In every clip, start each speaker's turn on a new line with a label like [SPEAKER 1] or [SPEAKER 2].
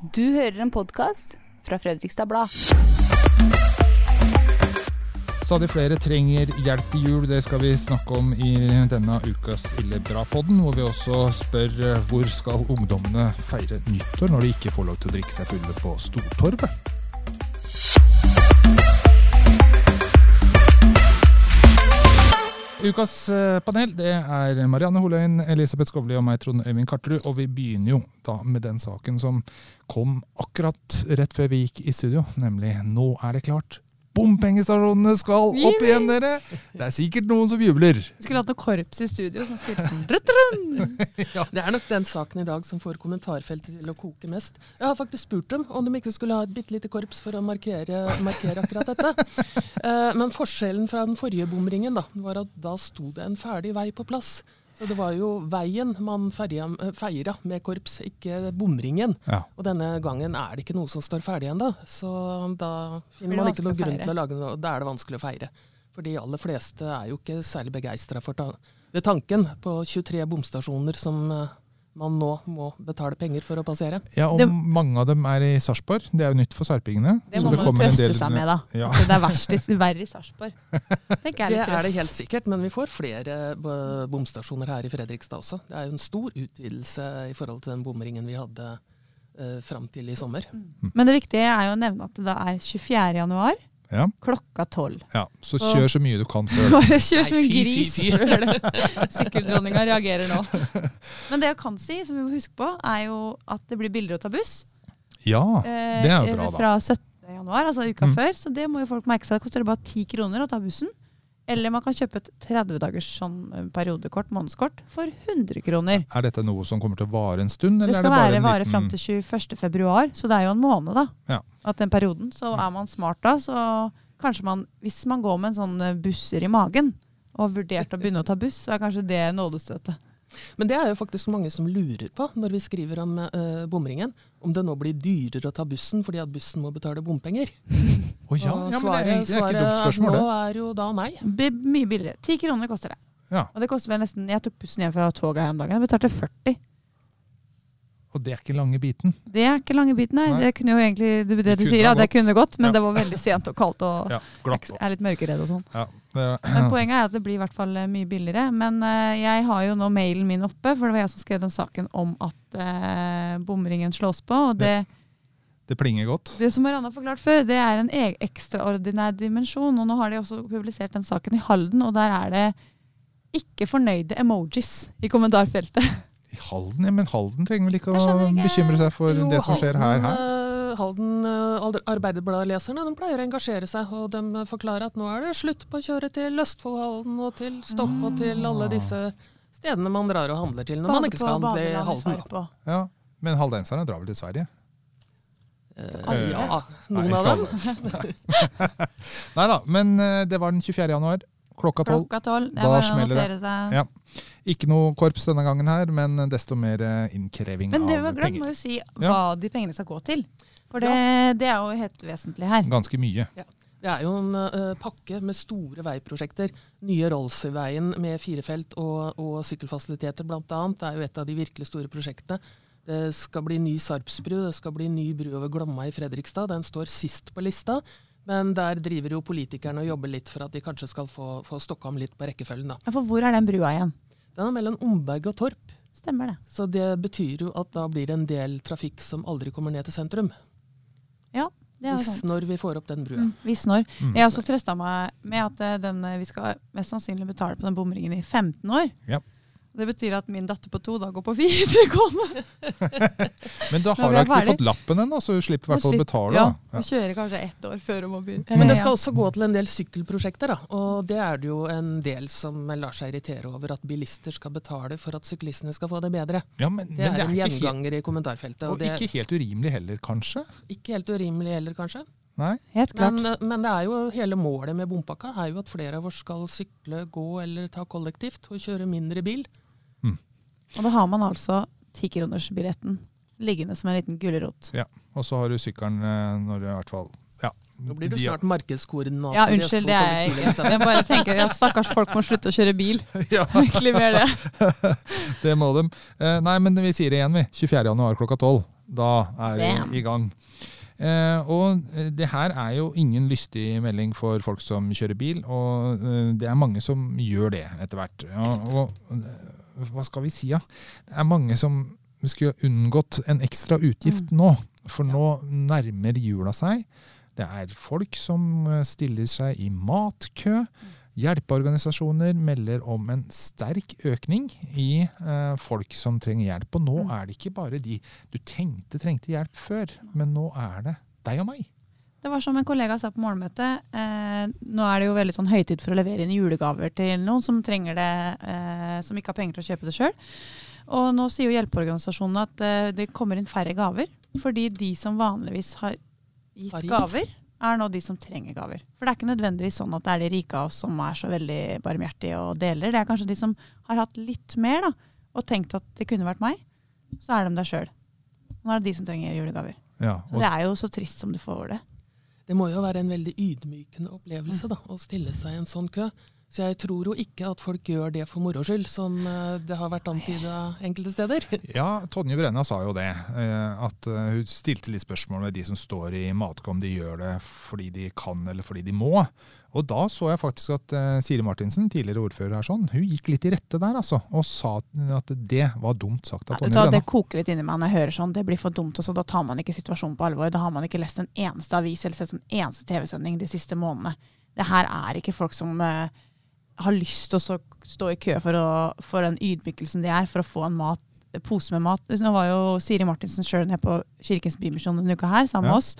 [SPEAKER 1] Du hører en podkast fra Fredrikstad Blad.
[SPEAKER 2] Stadig flere trenger hjelp i jul. Det skal vi snakke om i denne ukas Ille bra-podden, hvor vi også spør eh, hvor skal ungdommene feire nyttår når de ikke får lov til å drikke seg fulle på Stortorvet. Ukas eh, panel det er Marianne Holøyen, Elisabeth Skovli og meg, Trond Øyvind Karterud. Og vi begynner jo da med den saken som kom akkurat rett før vi gikk i studio, nemlig Nå er det klart. Bompengestasjonene skal opp igjen, dere! Det er sikkert noen som jubler.
[SPEAKER 3] Vi skulle hatt noe korps i studio som spilte sånn ja.
[SPEAKER 4] Det er nok den saken i dag som får kommentarfeltet til å koke mest. Jeg har faktisk spurt dem om de ikke skulle ha et bitte lite korps for å markere, markere akkurat dette. Eh, men forskjellen fra den forrige bomringen da, var at da sto det en ferdig vei på plass. Så det var jo veien man feira, med korps, ikke bomringen.
[SPEAKER 2] Ja.
[SPEAKER 4] Og denne gangen er det ikke noe som står ferdig ennå. Så da finner man ikke noen grunn til å lage noe. Da er det vanskelig å feire. For de aller fleste er jo ikke særlig begeistra for ta ved tanken på 23 bomstasjoner som eh, man nå må betale penger for å passere.
[SPEAKER 2] Ja, og
[SPEAKER 3] Det-
[SPEAKER 2] mange av dem er i Sarpsborg. Det er jo nytt for sarpingene.
[SPEAKER 3] Det
[SPEAKER 2] så
[SPEAKER 3] må man jo trøste
[SPEAKER 2] del-
[SPEAKER 3] seg med, da.
[SPEAKER 2] Ja.
[SPEAKER 3] At det er verst i, verre i Sarpsborg.
[SPEAKER 4] Det er det helt sikkert, men vi får flere bomstasjoner her i Fredrikstad også. Det er jo en stor utvidelse i forhold til den bomringen vi hadde eh, fram til i sommer.
[SPEAKER 3] Men det viktige er jo å nevne at det er 24. januar
[SPEAKER 2] Ja.
[SPEAKER 3] klokka tolv.
[SPEAKER 2] ja, Så kjør så mye du kan før.
[SPEAKER 3] Bare kjør som en gris før det. Sykkeldronninga reagerer nå. Men det jeg kan si, som vi må huske på, er jo at det blir billigere å ta buss.
[SPEAKER 2] Ja,
[SPEAKER 3] eh,
[SPEAKER 2] det er jo bra, da.
[SPEAKER 3] Fra 17. januar, altså uka
[SPEAKER 2] Mm.
[SPEAKER 3] før. Så det må jo folk merke seg. Det koster bare 10 kroner å ta bussen. Eller man kan kjøpe et 30 dagers sånn eh, periodekort, månedskort, for 100 kroner.
[SPEAKER 2] Er dette noe som kommer til å vare en stund?
[SPEAKER 3] Det skal
[SPEAKER 2] det
[SPEAKER 3] være vare
[SPEAKER 2] liten...
[SPEAKER 3] fram til 21. februar, så det er jo en måned, da.
[SPEAKER 2] Ja.
[SPEAKER 3] At den perioden. Så er man smart da, så kanskje man, hvis man går med en sånn eh, busser i magen, og har vurdert å begynne å ta buss, så er kanskje det nådestøtet.
[SPEAKER 4] Men det er jo faktisk mange som lurer på når vi skriver om eh, bomringen, om det nå blir dyrere å ta bussen fordi at bussen må betale bompenger.
[SPEAKER 2] Å ja, ja, men det er,
[SPEAKER 4] svaret,
[SPEAKER 2] det er ikke et dumt
[SPEAKER 4] svaret
[SPEAKER 2] spørsmål,
[SPEAKER 4] nå er jo da nei.
[SPEAKER 3] Det mye billigere. 10 kroner koster det.
[SPEAKER 2] Ja,
[SPEAKER 3] Og det koster vel nesten, Jeg tok bussen hjem fra toget her om dagen. Jeg betalte 40.
[SPEAKER 2] Og det er ikke lange biten.
[SPEAKER 3] Det er ikke lange biten, nei.
[SPEAKER 2] Nei.
[SPEAKER 3] Det kunne jo egentlig, det, det
[SPEAKER 2] Det
[SPEAKER 3] du sier, ja, det kunne gått, men
[SPEAKER 2] Ja.
[SPEAKER 3] det var veldig sent og kaldt og
[SPEAKER 2] Ja, glatt.
[SPEAKER 3] er litt mørkeredd og sånn.
[SPEAKER 2] Ja, det,
[SPEAKER 3] Men poenget er at det blir i hvert fall eh, mye billigere. Men eh, jeg har jo nå mailen min oppe, for det var jeg som skrev den saken om at uh, bomringen slås på. Og det,
[SPEAKER 2] det plinger godt.
[SPEAKER 3] det som Marianne har forklart før, det er en e ekstraordinær dimensjon. Og nå har de også publisert den saken i Halden, og der er det ikke fornøyde emojis i kommentarfeltet.
[SPEAKER 2] I Halden? Ja, men Halden trenger vel ikke å bekymre seg for
[SPEAKER 4] Jo,
[SPEAKER 2] det som skjer her? Her.
[SPEAKER 4] Halden eh, Arbeiderblad-leserne de pleier å engasjere seg, og de forklarer at nå er det slutt på å kjøre til Østfoldhallen og til Stopp og til alle disse stedene man drar og handler til når man ikke skal handle i Halden.
[SPEAKER 2] Ja, men haldenserne drar vel til Sverige?
[SPEAKER 4] Uh, ja,
[SPEAKER 2] Nei,
[SPEAKER 4] noen av dem.
[SPEAKER 2] Nei da, men det var den 24. januar klokka tolv.
[SPEAKER 3] Klokka tolv.
[SPEAKER 2] Da
[SPEAKER 3] er
[SPEAKER 2] smeller det.
[SPEAKER 3] seg.
[SPEAKER 2] Ja. Ikke noe korps denne gangen her, men desto mer eh, innkreving
[SPEAKER 3] Men det vi
[SPEAKER 2] av
[SPEAKER 3] har glemt, må jo si hva de pengene skal gå til. For det, det er jo helt vesentlig her.
[SPEAKER 2] Ganske mye.
[SPEAKER 4] Det er jo en uh, pakke med store veiprosjekter. Nye Rollsøyveien med firefelt og, og sykkelfasiliteter bl.a. Det er jo et av de virkelig store prosjektene. Det skal bli ny Sarpsbru, det skal bli ny bru over Glomma i Fredrikstad. Den står sist på lista. Men der driver jo politikerne og jobber litt for at de kanskje skal få, få stokka om litt på rekkefølgen. da.
[SPEAKER 3] Ja, For hvor er den brua igjen?
[SPEAKER 4] Den er mellom Omberg og Torp.
[SPEAKER 3] Stemmer det.
[SPEAKER 4] Så det betyr jo at da blir det en del trafikk som aldri kommer ned til sentrum.
[SPEAKER 3] Ja, det er
[SPEAKER 4] Hvis
[SPEAKER 3] sant.
[SPEAKER 4] når vi får opp den brua.
[SPEAKER 3] Mm, Hvis når.
[SPEAKER 2] Mm.
[SPEAKER 3] Jeg har også trøsta meg med at eh, den, eh, vi skal mest sannsynlig betale på den bomringen i 15 år.
[SPEAKER 2] Ja.
[SPEAKER 3] Det betyr at min datter på to da går på videregående.
[SPEAKER 2] Men da har
[SPEAKER 3] er
[SPEAKER 2] hun ikke fått lappen ennå, så hun slipper i hvert fall å betale.
[SPEAKER 3] Ja, og kjører kanskje ett år før hun må begynne.
[SPEAKER 4] Men det skal også gå til en del sykkelprosjekter, da. Og det er det jo en del som lar seg irritere over, at bilister skal betale for at syklistene skal få det bedre.
[SPEAKER 2] Ja, men,
[SPEAKER 4] Det
[SPEAKER 2] men
[SPEAKER 4] er en
[SPEAKER 2] gjenganger helt,
[SPEAKER 4] i kommentarfeltet.
[SPEAKER 2] og
[SPEAKER 4] Og det er
[SPEAKER 2] ikke helt urimelig heller, kanskje?
[SPEAKER 4] ikke helt urimelig heller, kanskje.
[SPEAKER 2] Nei?
[SPEAKER 3] Helt klart.
[SPEAKER 4] Men, men det er jo hele målet med bompakka er jo at flere av oss skal sykle, gå eller ta kollektivt og kjøre mindre bil.
[SPEAKER 3] Og da har man altså tikronersbilletten liggende som en liten gulrot.
[SPEAKER 2] Ja. Og så har du sykkelen eh, når du i hvert fall Ja.
[SPEAKER 4] Nå blir du snart markedskoordinator.
[SPEAKER 3] Ja, unnskyld, det er jeg ikke. Jeg bare tenker at stakkars folk må slutte å kjøre bil.
[SPEAKER 2] Ja,
[SPEAKER 3] Virkelig mer det.
[SPEAKER 2] det må de. Eh, nei, men vi sier det igjen, vi. 24. januar klokka tolv. Da er vi i gang. Eh, og det her er jo ingen lystig melding for folk som kjører bil, og eh, det er mange som gjør det etter hvert. Ja, og hva skal vi si, da? Ja? Det er mange som skulle unngått en ekstra utgift nå, for nå nærmer jula seg. Det er folk som eh, stiller seg i matkø. Hjelpeorganisasjoner melder om en sterk økning i eh, folk som trenger hjelp. Og nå
[SPEAKER 3] Mm.
[SPEAKER 2] er det ikke bare de du tenkte trengte hjelp før, men nå er det deg og meg.
[SPEAKER 3] Det var som en kollega sa på morgenmøtet, eh, nå er det jo veldig sånn høytid for å levere inn julegaver til noen som trenger det, eh, som ikke har penger til å kjøpe det sjøl. Og nå sier jo hjelpeorganisasjonene at eh, det kommer inn færre gaver, fordi de som vanligvis har gitt
[SPEAKER 4] Har gitt.
[SPEAKER 3] gaver, er nå de som trenger gaver. For det er ikke nødvendigvis sånn at det er de rike av oss som er så veldig barmhjertige og deler. Det er kanskje de som har hatt litt mer da, og tenkt at det kunne vært meg, så er de der sjøl. Nå er det de som trenger julegaver.
[SPEAKER 2] Ja,
[SPEAKER 3] Og det er jo så trist som du får det.
[SPEAKER 4] Det må jo være en veldig ydmykende opplevelse da, å stille seg i en sånn kø. Så jeg tror jo ikke at folk gjør det for moro skyld, som eh, det har vært antyda enkelte steder.
[SPEAKER 2] Ja, Tonje Brenna sa jo det. eh, At eh, hun stilte litt spørsmål ved de som står i Matkom, om de gjør det fordi de kan eller fordi de må. Og da så jeg faktisk at Siri Martinsen, tidligere ordfører her, sånn, hun gikk litt i rette der, altså. Og sa at det var dumt sagt av Tonje
[SPEAKER 3] Brenna. Det koker litt inni meg når jeg hører sånn. Det blir for dumt. Også. da tar man ikke situasjonen på alvor. Da har man ikke lest en eneste avis eller sett en eneste TV-sending de siste månedene. Det her er ikke folk som eh, har lyst til å stå i kø for, å, for den ydmykelsen det er, for å få en mat, pose med mat. Nå var jo Siri Martinsen sjøl nede på Kirkens Bymisjon denne uka her, sammen
[SPEAKER 2] Ja.
[SPEAKER 3] med oss,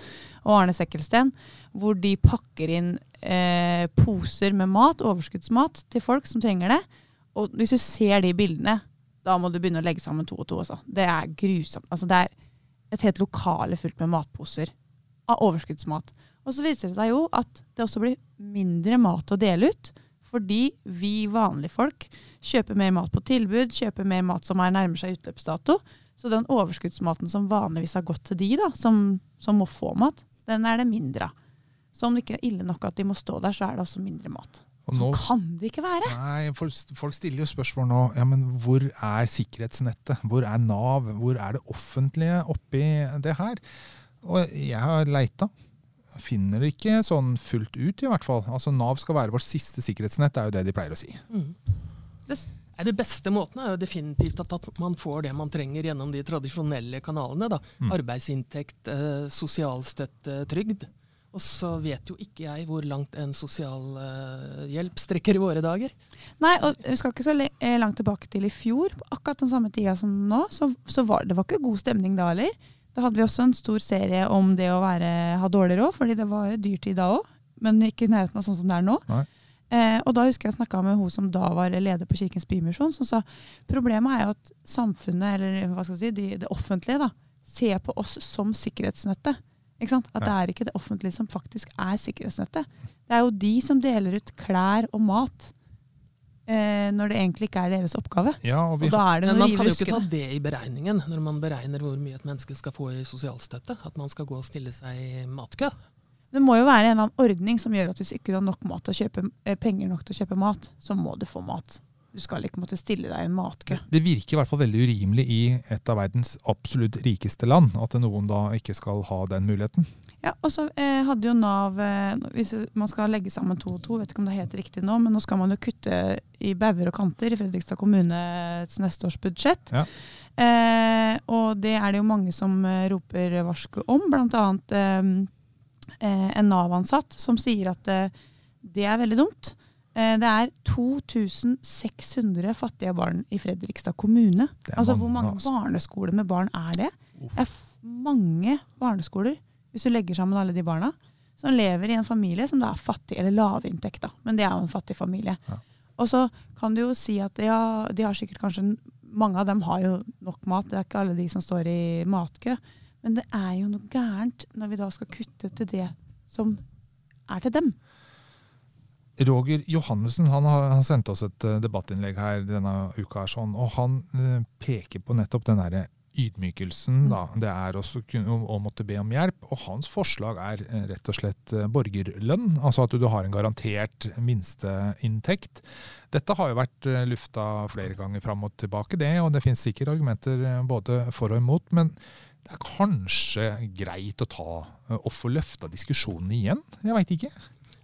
[SPEAKER 3] og Arne Sekkelsten, hvor de pakker inn eh, poser med mat, overskuddsmat, til folk som trenger det. Og hvis du ser de bildene, da må du begynne å legge sammen to og to. Også. Det er grusomt. Altså, det er et helt lokale fullt med matposer av overskuddsmat. Og så viser det seg jo at det også blir mindre mat å dele ut, fordi vi vanlige folk kjøper mer mat på tilbud, kjøper mer mat som er nærmer seg utløpsdato. Så den overskuddsmaten som vanligvis har gått til de da, som, som må få mat, den er det mindre av. Så om det ikke er ille nok at de må stå der, så er det også mindre mat.
[SPEAKER 2] Og
[SPEAKER 3] Så kan det ikke være.
[SPEAKER 2] nei, folk, folk stiller jo spørsmål nå. Ja, men hvor er sikkerhetsnettet? Hvor er Nav? Hvor er det offentlige oppi det her? Og jeg har leita. Finner det ikke sånn fullt ut, i hvert fall. Altså Nav skal være vårt siste sikkerhetsnett, det er jo det de pleier å si.
[SPEAKER 4] Mm.
[SPEAKER 3] Det s-
[SPEAKER 4] Det beste måten er jo definitivt at, at man får det man trenger gjennom de tradisjonelle kanalene. da.
[SPEAKER 2] Mm.
[SPEAKER 4] Arbeidsinntekt, eh, sosialstøtte, trygd. Og så vet jo ikke jeg hvor langt en sosialhjelp strekker i våre dager.
[SPEAKER 3] Nei, og vi skal ikke så le- eh, langt tilbake til i fjor, på akkurat den samme tida som nå, så, så var det var ikke god stemning da heller. Da hadde vi også en stor serie om det å være, ha dårlig råd, fordi det var dyrtid da òg. Men ikke i nærheten av sånn som det er nå. Eh, og da husker jeg snakka med hun som da var leder på Kirkens Bymisjon, som sa problemet er jo at samfunnet, eller hva skal jeg si, de, det offentlige, da, ser på oss som sikkerhetsnettet. Ikke sant? At det er ikke det offentlige som faktisk er sikkerhetsnettet. Det er jo de som deler ut klær og mat når det egentlig ikke er deres oppgave.
[SPEAKER 2] Ja, og vi
[SPEAKER 3] Og da er det
[SPEAKER 4] Men man kan jo ikke ta det i beregningen når man beregner hvor mye et menneske skal få i sosialstøtte. At man skal gå og stille seg i matkø.
[SPEAKER 3] Det må jo være en eller annen ordning som gjør at hvis ikke du har nok mat til å kjøpe, eh, penger nok til å kjøpe mat, så må du få mat. Du skal ikke måtte stille deg i en matkø.
[SPEAKER 2] Det virker i hvert fall veldig urimelig i et av verdens absolutt rikeste land at noen da ikke skal ha den muligheten.
[SPEAKER 3] Ja, og så eh, hadde jo Nav eh, Hvis man skal legge sammen to og to, vet ikke om det heter riktig nå, men nå skal man jo kutte i bauger og kanter i Fredrikstad kommunes neste års budsjett.
[SPEAKER 2] Ja.
[SPEAKER 3] Eh, og det er det jo mange som eh, roper varsku om, bl.a. Eh, eh, en Nav-ansatt som sier at eh, det er veldig dumt. Eh, det er 2600 fattige barn i Fredrikstad kommune. Altså
[SPEAKER 2] mange,
[SPEAKER 3] Hvor mange
[SPEAKER 2] altså.
[SPEAKER 3] barneskoler med barn er det?
[SPEAKER 2] Uff.
[SPEAKER 3] Det er mange barneskoler, hvis du legger sammen alle de barna, som lever i en familie som da er fattig, eller lavinntekt, da. Men det er jo en fattig familie.
[SPEAKER 2] Ja.
[SPEAKER 3] Og så kan du jo si at ja, de har sikkert kanskje Mange av dem har jo nok mat, det er ikke alle de som står i matkø. Men det er jo noe gærent når vi da skal kutte til det som er til dem.
[SPEAKER 2] Roger Johannessen han han sendte oss et eh, debattinnlegg her denne uka, sånn, og han eh, peker på nettopp den derre ydmykelsen. Da. Det er også å, å måtte be om hjelp. Og hans forslag er eh, rett og slett eh, borgerlønn. Altså at du har en garantert minsteinntekt. Dette har jo vært eh, lufta flere ganger fram og tilbake, det, og det finnes sikkert argumenter både for og imot. men det er kanskje greit å ta og få løfta diskusjonen igjen. Jeg veit ikke.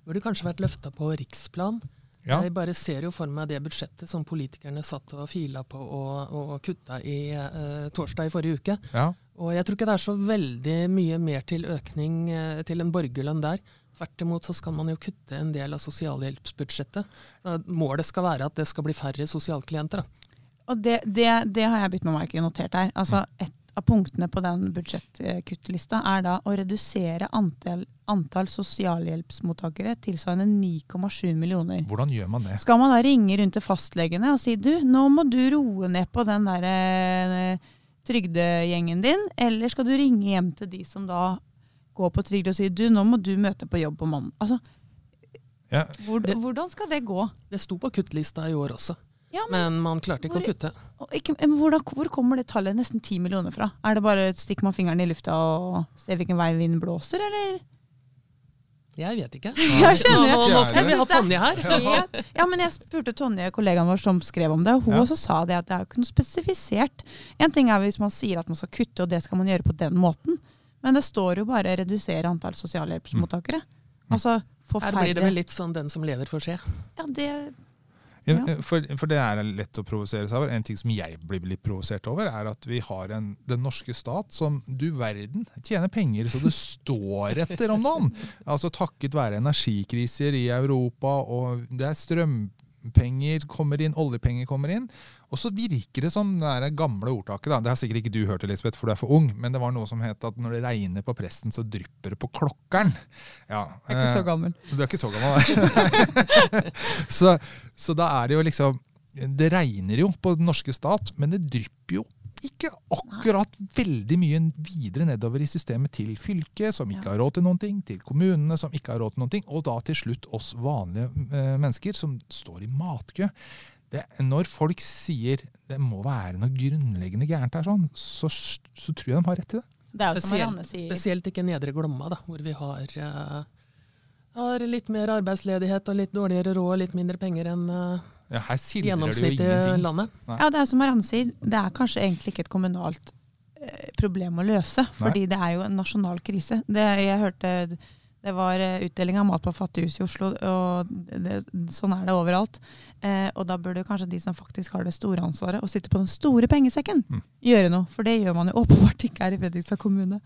[SPEAKER 4] Burde kanskje vært løfta på riksplan.
[SPEAKER 2] Ja.
[SPEAKER 4] Jeg bare ser jo for meg det budsjettet som politikerne satt og fila på og, og kutta i uh, torsdag i forrige uke.
[SPEAKER 2] Ja.
[SPEAKER 4] Og jeg tror ikke det er så veldig mye mer til økning uh, til en borgerlønn der. Tvert imot så skal man jo kutte en del av sosialhjelpsbudsjettet. Så målet skal være at det skal bli færre sosialklienter. Da.
[SPEAKER 3] Og det, det, det har jeg bitt meg merke i notert her. Altså Et av punktene på den budsjettkuttlista er da å redusere antall, antall sosialhjelpsmottakere tilsvarende 9,7 millioner.
[SPEAKER 2] Hvordan gjør man det?
[SPEAKER 3] Skal man da ringe rundt til fastlegene og si du, nå må du roe ned på den der eh, trygdegjengen din, eller skal du ringe hjem til de som da går på trygd og si du, nå må du møte på jobb på mandag. Altså,
[SPEAKER 2] Ja.
[SPEAKER 3] hvordan skal det gå?
[SPEAKER 4] Det sto på kuttlista i år også,
[SPEAKER 3] Ja, men,
[SPEAKER 4] men man klarte ikke
[SPEAKER 3] Hvor-
[SPEAKER 4] å kutte.
[SPEAKER 3] ikke, men hvor, da, hvor kommer det tallet nesten 10 millioner fra? Er det bare stikker man fingeren i lufta og ser hvilken vei vinden blåser, eller?
[SPEAKER 4] Jeg vet ikke.
[SPEAKER 3] Jeg skjønner.
[SPEAKER 4] Nå, skal vi ha Tonje her.
[SPEAKER 3] Ja. ja, men jeg spurte Tonje, kollegaen vår som skrev om det, og hun
[SPEAKER 2] Ja.
[SPEAKER 3] også sa det at det er ikke noe spesifisert. En ting er hvis man sier at man skal kutte, og det skal man gjøre på den måten. Men det står jo bare 'redusere antall sosialhjelpsmottakere'. Altså få
[SPEAKER 4] Her blir det vel litt sånn den som lever får se.
[SPEAKER 3] Ja, det
[SPEAKER 2] Ja. For, for det er lett å provosere seg over. En ting som jeg blir litt provosert over, er at vi har en, den norske stat som du verden tjener penger så det står etter om dagen. Altså Takket være energikriser i Europa, og det er strømpenger kommer inn, oljepenger kommer inn. Og så virker det som det er gamle ordtaket, da. det har sikkert ikke du hørt, Elisabeth, for du er for ung, men det var noe som het at når det regner på presten, så drypper det på klokkeren. Ja,
[SPEAKER 3] er ikke så
[SPEAKER 2] eh,
[SPEAKER 3] gammel.
[SPEAKER 2] du er ikke så gammel, så, så da er det jo liksom Det regner jo på den norske stat, men det drypper jo ikke akkurat veldig mye videre nedover i systemet til fylket, som ikke har råd til noen ting, til kommunene, som ikke har råd til noen ting, og da til slutt oss vanlige eh, mennesker som står i matkø. Det, når folk sier det må være noe grunnleggende gærent her, sånn, så, så tror jeg de har rett til det.
[SPEAKER 3] Det er jo som
[SPEAKER 4] Spesielt,
[SPEAKER 3] sier.
[SPEAKER 4] spesielt ikke Nedre Glomma, da, hvor vi har, uh, har litt mer arbeidsledighet og litt dårligere råd og litt mindre penger enn eh,
[SPEAKER 2] Ja, her sildrer det jo ingenting.
[SPEAKER 4] landet.
[SPEAKER 3] Ja, det er som Marianne sier, det er kanskje egentlig ikke et kommunalt eh, problem å løse, fordi det er jo en nasjonal krise. Det, jeg hørte det var eh, utdeling av mat på Fattighus i Oslo, og det, sånn er det overalt. Eh, og da burde kanskje de som faktisk har det store ansvaret, og sitter på den store pengesekken,
[SPEAKER 2] Mm.
[SPEAKER 3] gjøre noe. For det gjør man jo åpenbart ikke her i Fredrikstad kommune.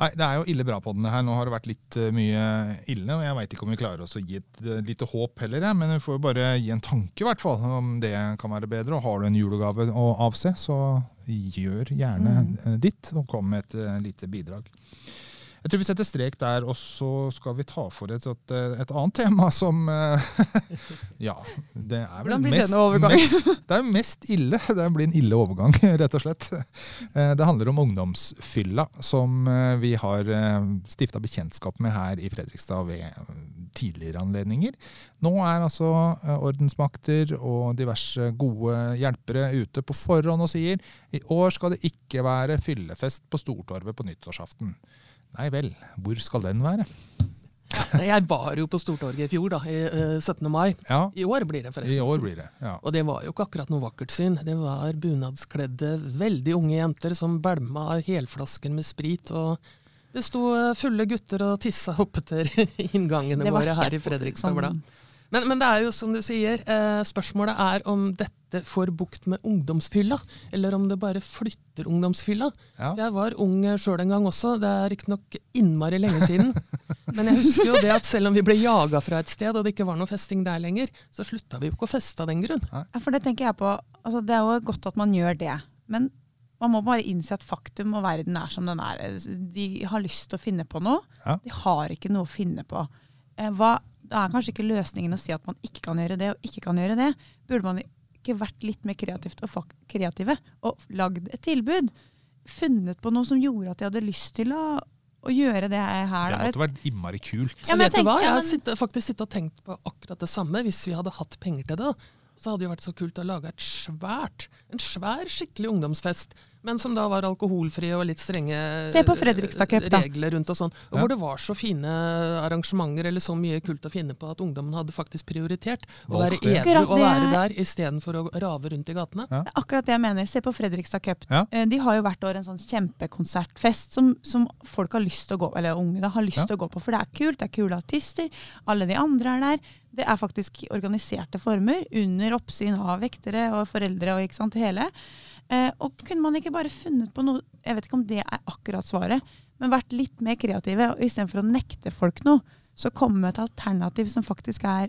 [SPEAKER 2] Nei, Det er jo ille bra på den her. Nå har det vært litt eh, mye ille, og jeg veit ikke om vi klarer oss å gi et eh, lite håp heller. Men vi får jo bare gi en tanke, i hvert fall, om det kan være bedre. Og har du en julegave å avse, så gjør gjerne
[SPEAKER 3] Mm.
[SPEAKER 2] eh, ditt, og kom med et lite bidrag. Jeg tror vi setter strek der, og så skal vi ta for et, et, et annet tema som eh, Ja, det er vel mest, mest Det er mest ille. Det blir en ille overgang, rett og slett. Eh, Det handler om ungdomsfylla, som eh, vi har stifta bekjentskap med her i Fredrikstad ved tidligere anledninger. Nå er altså ordensmakter og diverse gode hjelpere ute på forhånd og sier i år skal det ikke være fyllefest på Stortorvet på nyttårsaften. Nei vel, hvor skal den være?
[SPEAKER 4] Jeg var jo på Stortorget i fjor, da, i, eh, 17. mai.
[SPEAKER 2] Ja,
[SPEAKER 4] I år blir det, forresten.
[SPEAKER 2] i år blir det. Ja.
[SPEAKER 4] Og det var jo ikke akkurat noe vakkert syn. Det var bunadskledde, veldig unge jenter som bælma helflasker med sprit. og det sto eh, fulle gutter og tissa oppetter inngangene
[SPEAKER 3] Det var
[SPEAKER 4] våre her i Fredrikstad
[SPEAKER 3] sånn-
[SPEAKER 4] Blad. Men, men det er jo som du sier, eh, spørsmålet er om dette får bukt med ungdomsfylla, eller om det bare flytter ungdomsfylla.
[SPEAKER 2] Ja.
[SPEAKER 4] Jeg var ung sjøl en gang også, det er riktignok innmari lenge siden. Men jeg husker jo det at selv om vi ble jaga fra et sted, og det ikke var noe festing der lenger, så slutta vi jo ikke å feste av den grunn.
[SPEAKER 3] Ja, for det tenker jeg på. Altså, det er jo godt at man gjør det. Men man må bare innse at faktum og verden er som den er. De har lyst til å finne på noe.
[SPEAKER 2] Ja.
[SPEAKER 3] De har ikke noe å finne på. Eh, Hva, det er kanskje ikke løsningen å si at man ikke kan gjøre det og ikke kan gjøre det. Burde man ikke vært litt mer kreativt og fak kreative og lagd et tilbud? Funnet på noe som gjorde at de hadde lyst til å, å gjøre det her.
[SPEAKER 2] Det
[SPEAKER 3] da.
[SPEAKER 2] måtte vært innmari kult.
[SPEAKER 3] Ja, men jeg tenker-
[SPEAKER 4] Jeg har
[SPEAKER 3] men-
[SPEAKER 4] faktisk sittet og tenkt på akkurat det samme. Hvis vi hadde hatt penger til det, så hadde det vært så kult å lage et svært, en svær, skikkelig ungdomsfest. Men som da var alkoholfrie og litt strenge
[SPEAKER 3] Se på Cup,
[SPEAKER 4] regler rundt og sånn. Og
[SPEAKER 2] Ja.
[SPEAKER 4] Hvor det var så fine arrangementer eller så mye kult å finne på at ungdommen hadde faktisk prioritert å være edru og være der istedenfor å rave rundt i gatene.
[SPEAKER 3] Er akkurat det jeg mener. Se på Fredrikstad Cup.
[SPEAKER 2] Ja.
[SPEAKER 3] Eh, De har jo hvert år en sånn kjempekonsertfest som, som folk har lyst til å gå eller unge da, har lyst
[SPEAKER 2] Ja.
[SPEAKER 3] til å gå på. For det er kult, det er kule artister, alle de andre er der. Det er faktisk organiserte former under oppsyn av vektere og foreldre og ikke sant, hele. Eh, og kunne man ikke bare funnet på noe, jeg vet ikke om det er akkurat svaret, men vært litt mer kreative, og istedenfor å nekte folk noe, så komme med et alternativ som faktisk er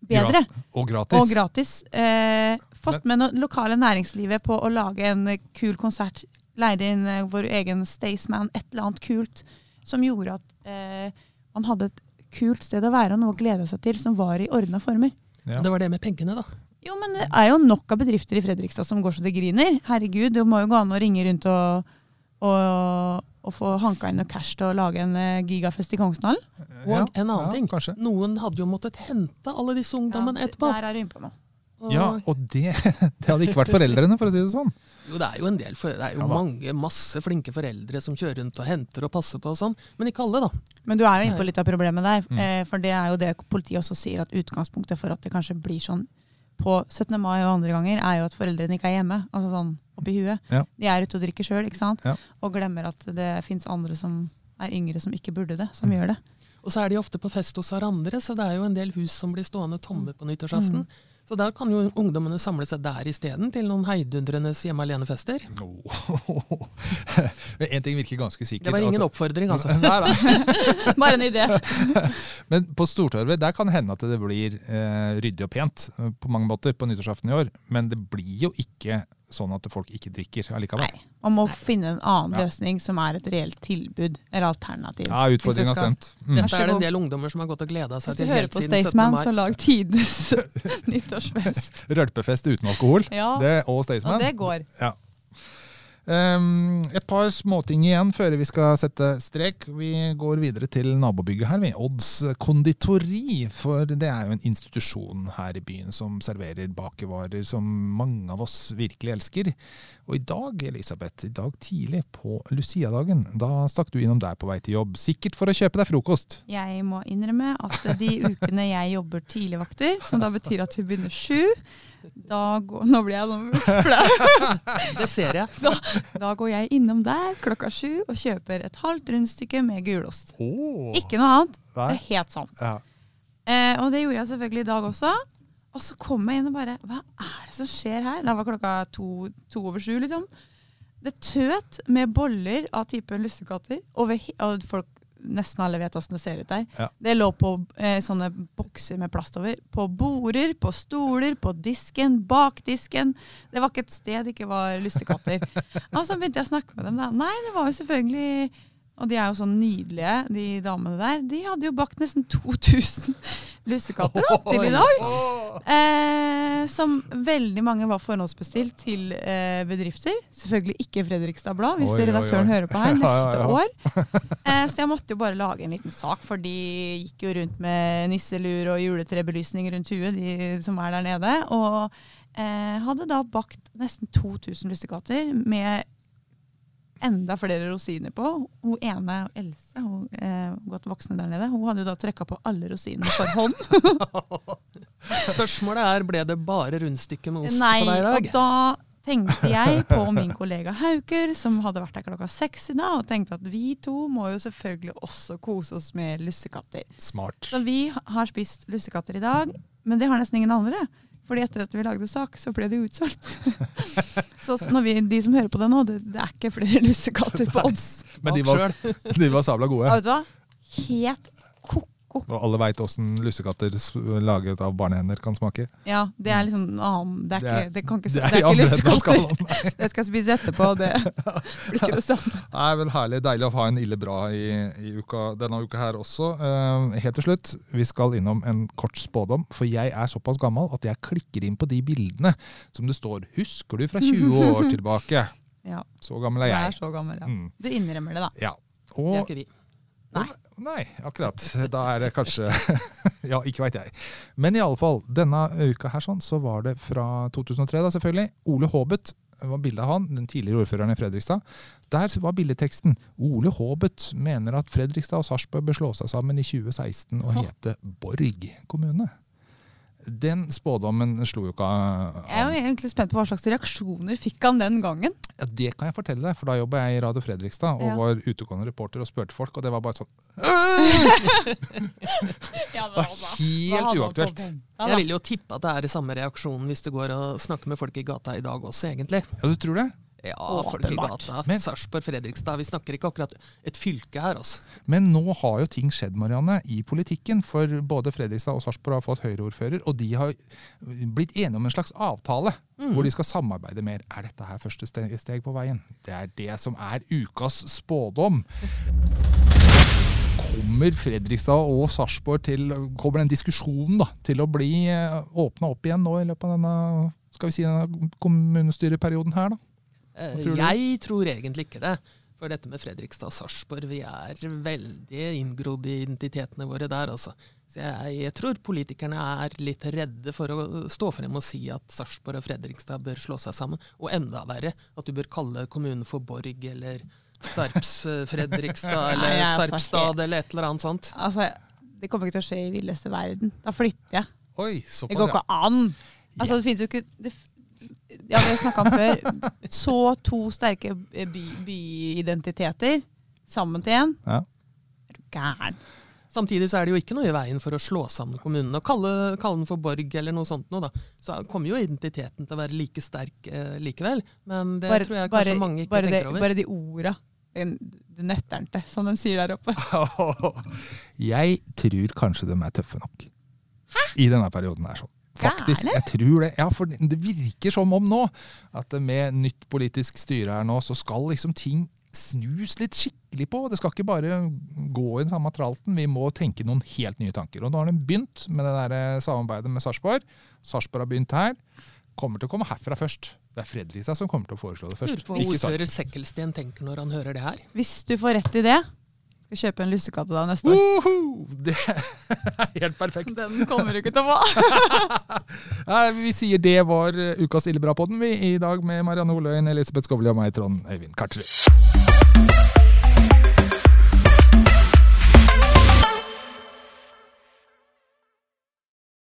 [SPEAKER 3] bedre
[SPEAKER 2] Grat Og gratis.
[SPEAKER 3] og gratis. Eh, fått med det lokale næringslivet på å lage en kul konsert. Leide inn eh, vår egen Staysman, et eller annet kult, som gjorde at eh, man hadde et kult sted å være og noe å glede seg til som var i ordna former.
[SPEAKER 2] Ja.
[SPEAKER 4] Det var det med pengene, da.
[SPEAKER 3] Jo, men det er jo nok av bedrifter i Fredrikstad som går så det griner. Herregud, det må jo gå an å ringe rundt og, og, og få hanka inn noe cash til å lage en eh, gigafest i Kongsdalen.
[SPEAKER 4] Og
[SPEAKER 2] Ja,
[SPEAKER 4] en annen
[SPEAKER 2] ja,
[SPEAKER 4] ting.
[SPEAKER 2] Kanskje.
[SPEAKER 4] Noen hadde jo måttet hente alle disse ungdommene etterpå.
[SPEAKER 3] Der er du inne på noe.
[SPEAKER 4] Og-
[SPEAKER 2] Ja, og det, det hadde ikke vært foreldrene, for å si det sånn.
[SPEAKER 4] Jo, det er jo en del, for, det er jo
[SPEAKER 2] Ja
[SPEAKER 4] mange, masse flinke foreldre som kjører rundt og henter og passer på og sånn. Men ikke alle, da.
[SPEAKER 3] Men du er jo inne på litt av problemet der.
[SPEAKER 2] Mm.
[SPEAKER 3] Eh, for det er jo det politiet også sier, at utgangspunktet for at det kanskje blir sånn på 17. mai og andre ganger, er jo at foreldrene ikke er hjemme. Altså sånn oppi huet.
[SPEAKER 2] Ja.
[SPEAKER 3] De er ute og drikker sjøl, ikke sant.
[SPEAKER 2] Ja.
[SPEAKER 3] Og glemmer at det fins andre som er yngre som ikke burde det, som
[SPEAKER 2] Mm.
[SPEAKER 3] gjør det.
[SPEAKER 4] Og så er de ofte på fest hos hverandre, så det er jo en del hus som blir stående tomme på nyttårsaften. Så da kan jo ungdommene samle seg der isteden, til noen heidundrenes hjemme alene-fester.
[SPEAKER 2] Men En ting virker ganske sikkert.
[SPEAKER 4] Det var ingen
[SPEAKER 2] at-
[SPEAKER 4] oppfordring, altså.
[SPEAKER 2] Nei, nei.
[SPEAKER 3] Bare en idé.
[SPEAKER 2] Men på Stortorvet der kan det hende at det blir eh, ryddig og pent eh, på mange måter på nyttårsaften i år. Men det blir jo ikke sånn at folk ikke drikker allikevel.
[SPEAKER 3] Nei. Man må finne en annen
[SPEAKER 2] Ja.
[SPEAKER 3] løsning som er et reelt tilbud, eller alternativ.
[SPEAKER 2] Ja, utfordringa
[SPEAKER 3] Hvis
[SPEAKER 2] sendt. Mm.
[SPEAKER 4] Dette er det en del ungdommer som har gått og gleda seg
[SPEAKER 3] Hvis du
[SPEAKER 4] til
[SPEAKER 3] hører
[SPEAKER 4] helt
[SPEAKER 3] på
[SPEAKER 4] siden 17.
[SPEAKER 3] Staysman,
[SPEAKER 4] mai.
[SPEAKER 3] så lag tidenes nyttårsfest.
[SPEAKER 2] Rølpefest uten alkohol.
[SPEAKER 3] Ja,
[SPEAKER 2] Det, og
[SPEAKER 3] og det går.
[SPEAKER 2] Um, et par småting igjen før vi skal sette strek. Vi går videre til nabobygget her, ved Odds konditori. For det er jo en institusjon her i byen som serverer bakervarer som mange av oss virkelig elsker. Og i dag, Elisabeth, i dag tidlig på Lucia-dagen, da stakk du innom der på vei til jobb. Sikkert for å kjøpe deg frokost.
[SPEAKER 3] Jeg må innrømme at de ukene jeg jobber tidligvakter, som da betyr at hun begynner sju, da går, nå blir jeg sånn flau.
[SPEAKER 4] Det ser jeg.
[SPEAKER 3] Da går jeg innom der klokka sju og kjøper et halvt rundstykke med gulost.
[SPEAKER 2] Oh.
[SPEAKER 3] Ikke noe annet. Det er helt sant.
[SPEAKER 2] Ja.
[SPEAKER 3] Eh, og det gjorde jeg selvfølgelig i dag også. Og så kom jeg inn og bare Hva er det som skjer her? Da var klokka to, to over sju, liksom. Det tøt med boller av type lussekatter. Og folk, nesten alle vet åssen det ser ut der.
[SPEAKER 2] Ja.
[SPEAKER 3] Det lå på eh, sånne bokser med plast over. På border, på stoler, på disken, bak disken. Det var ikke et sted det ikke var lussekatter. og så begynte jeg å snakke med dem. da. Nei, det var jo selvfølgelig Og de er jo så nydelige, de damene der. De hadde jo bakt nesten 2000 lussekatter da, til i dag. Eh, som veldig mange var forhåndsbestilt til eh, bedrifter. Selvfølgelig ikke Fredrikstad Blad, hvis
[SPEAKER 2] Oi, oi,
[SPEAKER 3] redaktøren
[SPEAKER 2] oi.
[SPEAKER 3] hører på her neste år. Eh, så jeg måtte jo bare lage en liten sak, for de gikk jo rundt med nisselur og juletrebelysning rundt huet, de som er der nede. Og eh, hadde da bakt nesten 2000 lussekatter med enda flere rosiner på. Hun ene, Else, hun eh, godt voksne der nede, hun hadde jo da trekka på alle rosinene for hånd.
[SPEAKER 4] Spørsmålet er, ble det bare rundstykke med ost
[SPEAKER 3] Nei,
[SPEAKER 4] på deg i dag?
[SPEAKER 3] og da tenkte jeg på min kollega Hauker, som hadde vært der klokka seks i dag, og tenkte at vi to må jo selvfølgelig også kose oss med lussekatter.
[SPEAKER 2] Smart.
[SPEAKER 3] Så vi har spist lussekatter i dag, men det har nesten ingen andre. Fordi etter at vi lagde sak, så ble det utsolgt. så når vi, de som hører på det nå, det, det er ikke flere lussekatter på oss.
[SPEAKER 2] Men de var, de var sabla
[SPEAKER 3] Ja,
[SPEAKER 2] gode.
[SPEAKER 3] vet du hva? Helt ko-ko.
[SPEAKER 2] Og alle veit åssen lussekatter laget av barnehender kan smake.
[SPEAKER 3] Ja, det er liksom annen, det, er
[SPEAKER 2] er-
[SPEAKER 3] ikke, det, kan ikke,
[SPEAKER 2] det
[SPEAKER 3] det
[SPEAKER 2] er
[SPEAKER 3] er ikke lussekatter. Det skal jeg spise etterpå, og det blir ikke det samme.
[SPEAKER 2] Det er vel herlig. Deilig å ha en ille bra i, i uka, denne uka her også. Uh, helt til slutt, vi skal innom en kort spådom. For jeg er såpass gammel at jeg klikker inn på de bildene som det står 'Husker du fra 20 år tilbake'?
[SPEAKER 3] Ja,
[SPEAKER 2] Så gammel er
[SPEAKER 3] jeg.
[SPEAKER 2] jeg.
[SPEAKER 3] så gammel, ja.
[SPEAKER 2] Mm,
[SPEAKER 3] Du innrømmer det, da.
[SPEAKER 2] ja.
[SPEAKER 4] Det er
[SPEAKER 2] Og
[SPEAKER 4] ikke vi.
[SPEAKER 3] Nei.
[SPEAKER 2] Nei, akkurat. Da er det kanskje Ja, ikke veit jeg. Men i alle fall, denne uka her sånn, så var det fra 2003, da selvfølgelig. Ole Haabet var bildet av han, den tidligere ordføreren i Fredrikstad. Der var bildeteksten 'Ole Haabet mener at Fredrikstad og Sarpsborg bør slå seg sammen i 2016 og hete Borg kommune'. Den spådommen slo jo ikke av.
[SPEAKER 3] Jeg er jo egentlig spent på hva slags reaksjoner fikk han den gangen.
[SPEAKER 2] Ja, Det kan jeg fortelle deg, for da jobba jeg i Radio Fredrikstad og
[SPEAKER 3] Ja.
[SPEAKER 2] var utegående reporter og spurte folk, og det var bare sånn
[SPEAKER 3] Ja,
[SPEAKER 2] det var helt uaktuelt.
[SPEAKER 4] Jeg vil jo tippe at det er i samme reaksjon hvis du går og snakker med folk i gata i dag også, egentlig.
[SPEAKER 2] Ja, du tror det?
[SPEAKER 4] Ja, folk i gata.
[SPEAKER 2] Men-
[SPEAKER 4] Sarpsborg, Fredrikstad. Vi snakker ikke akkurat et fylke her, altså.
[SPEAKER 2] Men nå har jo ting skjedd, Marianne, i politikken. For både Fredrikstad og Sarpsborg har fått Høyre-ordfører, og de har blitt enige om en slags avtale hvor de skal samarbeide mer. Er dette her første steg på veien? Det er det som er ukas spådom. Kommer Fredrikstad og Sarpsborg til Kommer den diskusjonen da, til å bli åpna opp igjen nå i løpet av denne skal vi si denne kommunestyreperioden her, da?
[SPEAKER 4] Eh,
[SPEAKER 2] tror?
[SPEAKER 4] Jeg tror egentlig ikke det. For dette med Fredrikstad og Sarpsborg, vi er veldig inngrodd i identitetene våre der, altså. Så jeg, jeg tror politikerne er litt redde for å stå frem og si at Sarpsborg og Fredrikstad bør slå seg sammen. Og enda verre, at du bør kalle kommunen for Borg eller Sarps-Fredrikstad eller
[SPEAKER 3] jeg er
[SPEAKER 4] Sarpstad eller et eller annet sånt.
[SPEAKER 3] Altså, det kommer ikke til å skje i villeste verden. Da flytter jeg.
[SPEAKER 2] Oi,
[SPEAKER 3] Det
[SPEAKER 2] såpass,
[SPEAKER 3] går ikke an. Altså, det finnes jo ikke det, Ja, vi har snakka om før. Så to sterke by, byidentiteter sammen til én.
[SPEAKER 2] Ja.
[SPEAKER 3] Er du gæren?
[SPEAKER 4] Samtidig så er det jo ikke noe i veien for å slå sammen kommunene. og Kalle, kalle den for Borg eller noe sånt noe, da. Så kommer jo identiteten til å være like sterk eh, likevel. Men det tror jeg kanskje mange ikke
[SPEAKER 3] bare
[SPEAKER 4] tenker
[SPEAKER 3] det,
[SPEAKER 4] over.
[SPEAKER 3] Bare de orda. Den- Det nøtternte, som de sier der oppe.
[SPEAKER 2] Jeg tror kanskje de er tøffe nok. I denne perioden her. sånn. Faktisk, jeg tror det. Ja, for det virker som om nå at med nytt politisk styre her nå, så skal liksom ting snus litt skikkelig på. Det skal ikke bare gå i den samme tralten. Vi må tenke noen helt nye tanker. Og nå har de begynt med det der eh, samarbeidet med Sarpsborg. Sarpsborg har begynt her. Kommer til å komme herfra først. Det er Fredrikstad som kommer til å foreslå det først.
[SPEAKER 4] Lurer på hva ordfører Sekkelsten tenker når han hører det her.
[SPEAKER 3] Hvis du får rett i det, skal kjøpe en lussekatt til deg neste år.
[SPEAKER 2] Woho! Det er helt perfekt.
[SPEAKER 3] Den kommer du ikke til å få.
[SPEAKER 2] Nei, vi sier det var eh, ukas Ille bra-podden, vi. I dag med Marianne Oløyen, Elisabeth Skovli og meg, Trond Øyvind Karterud.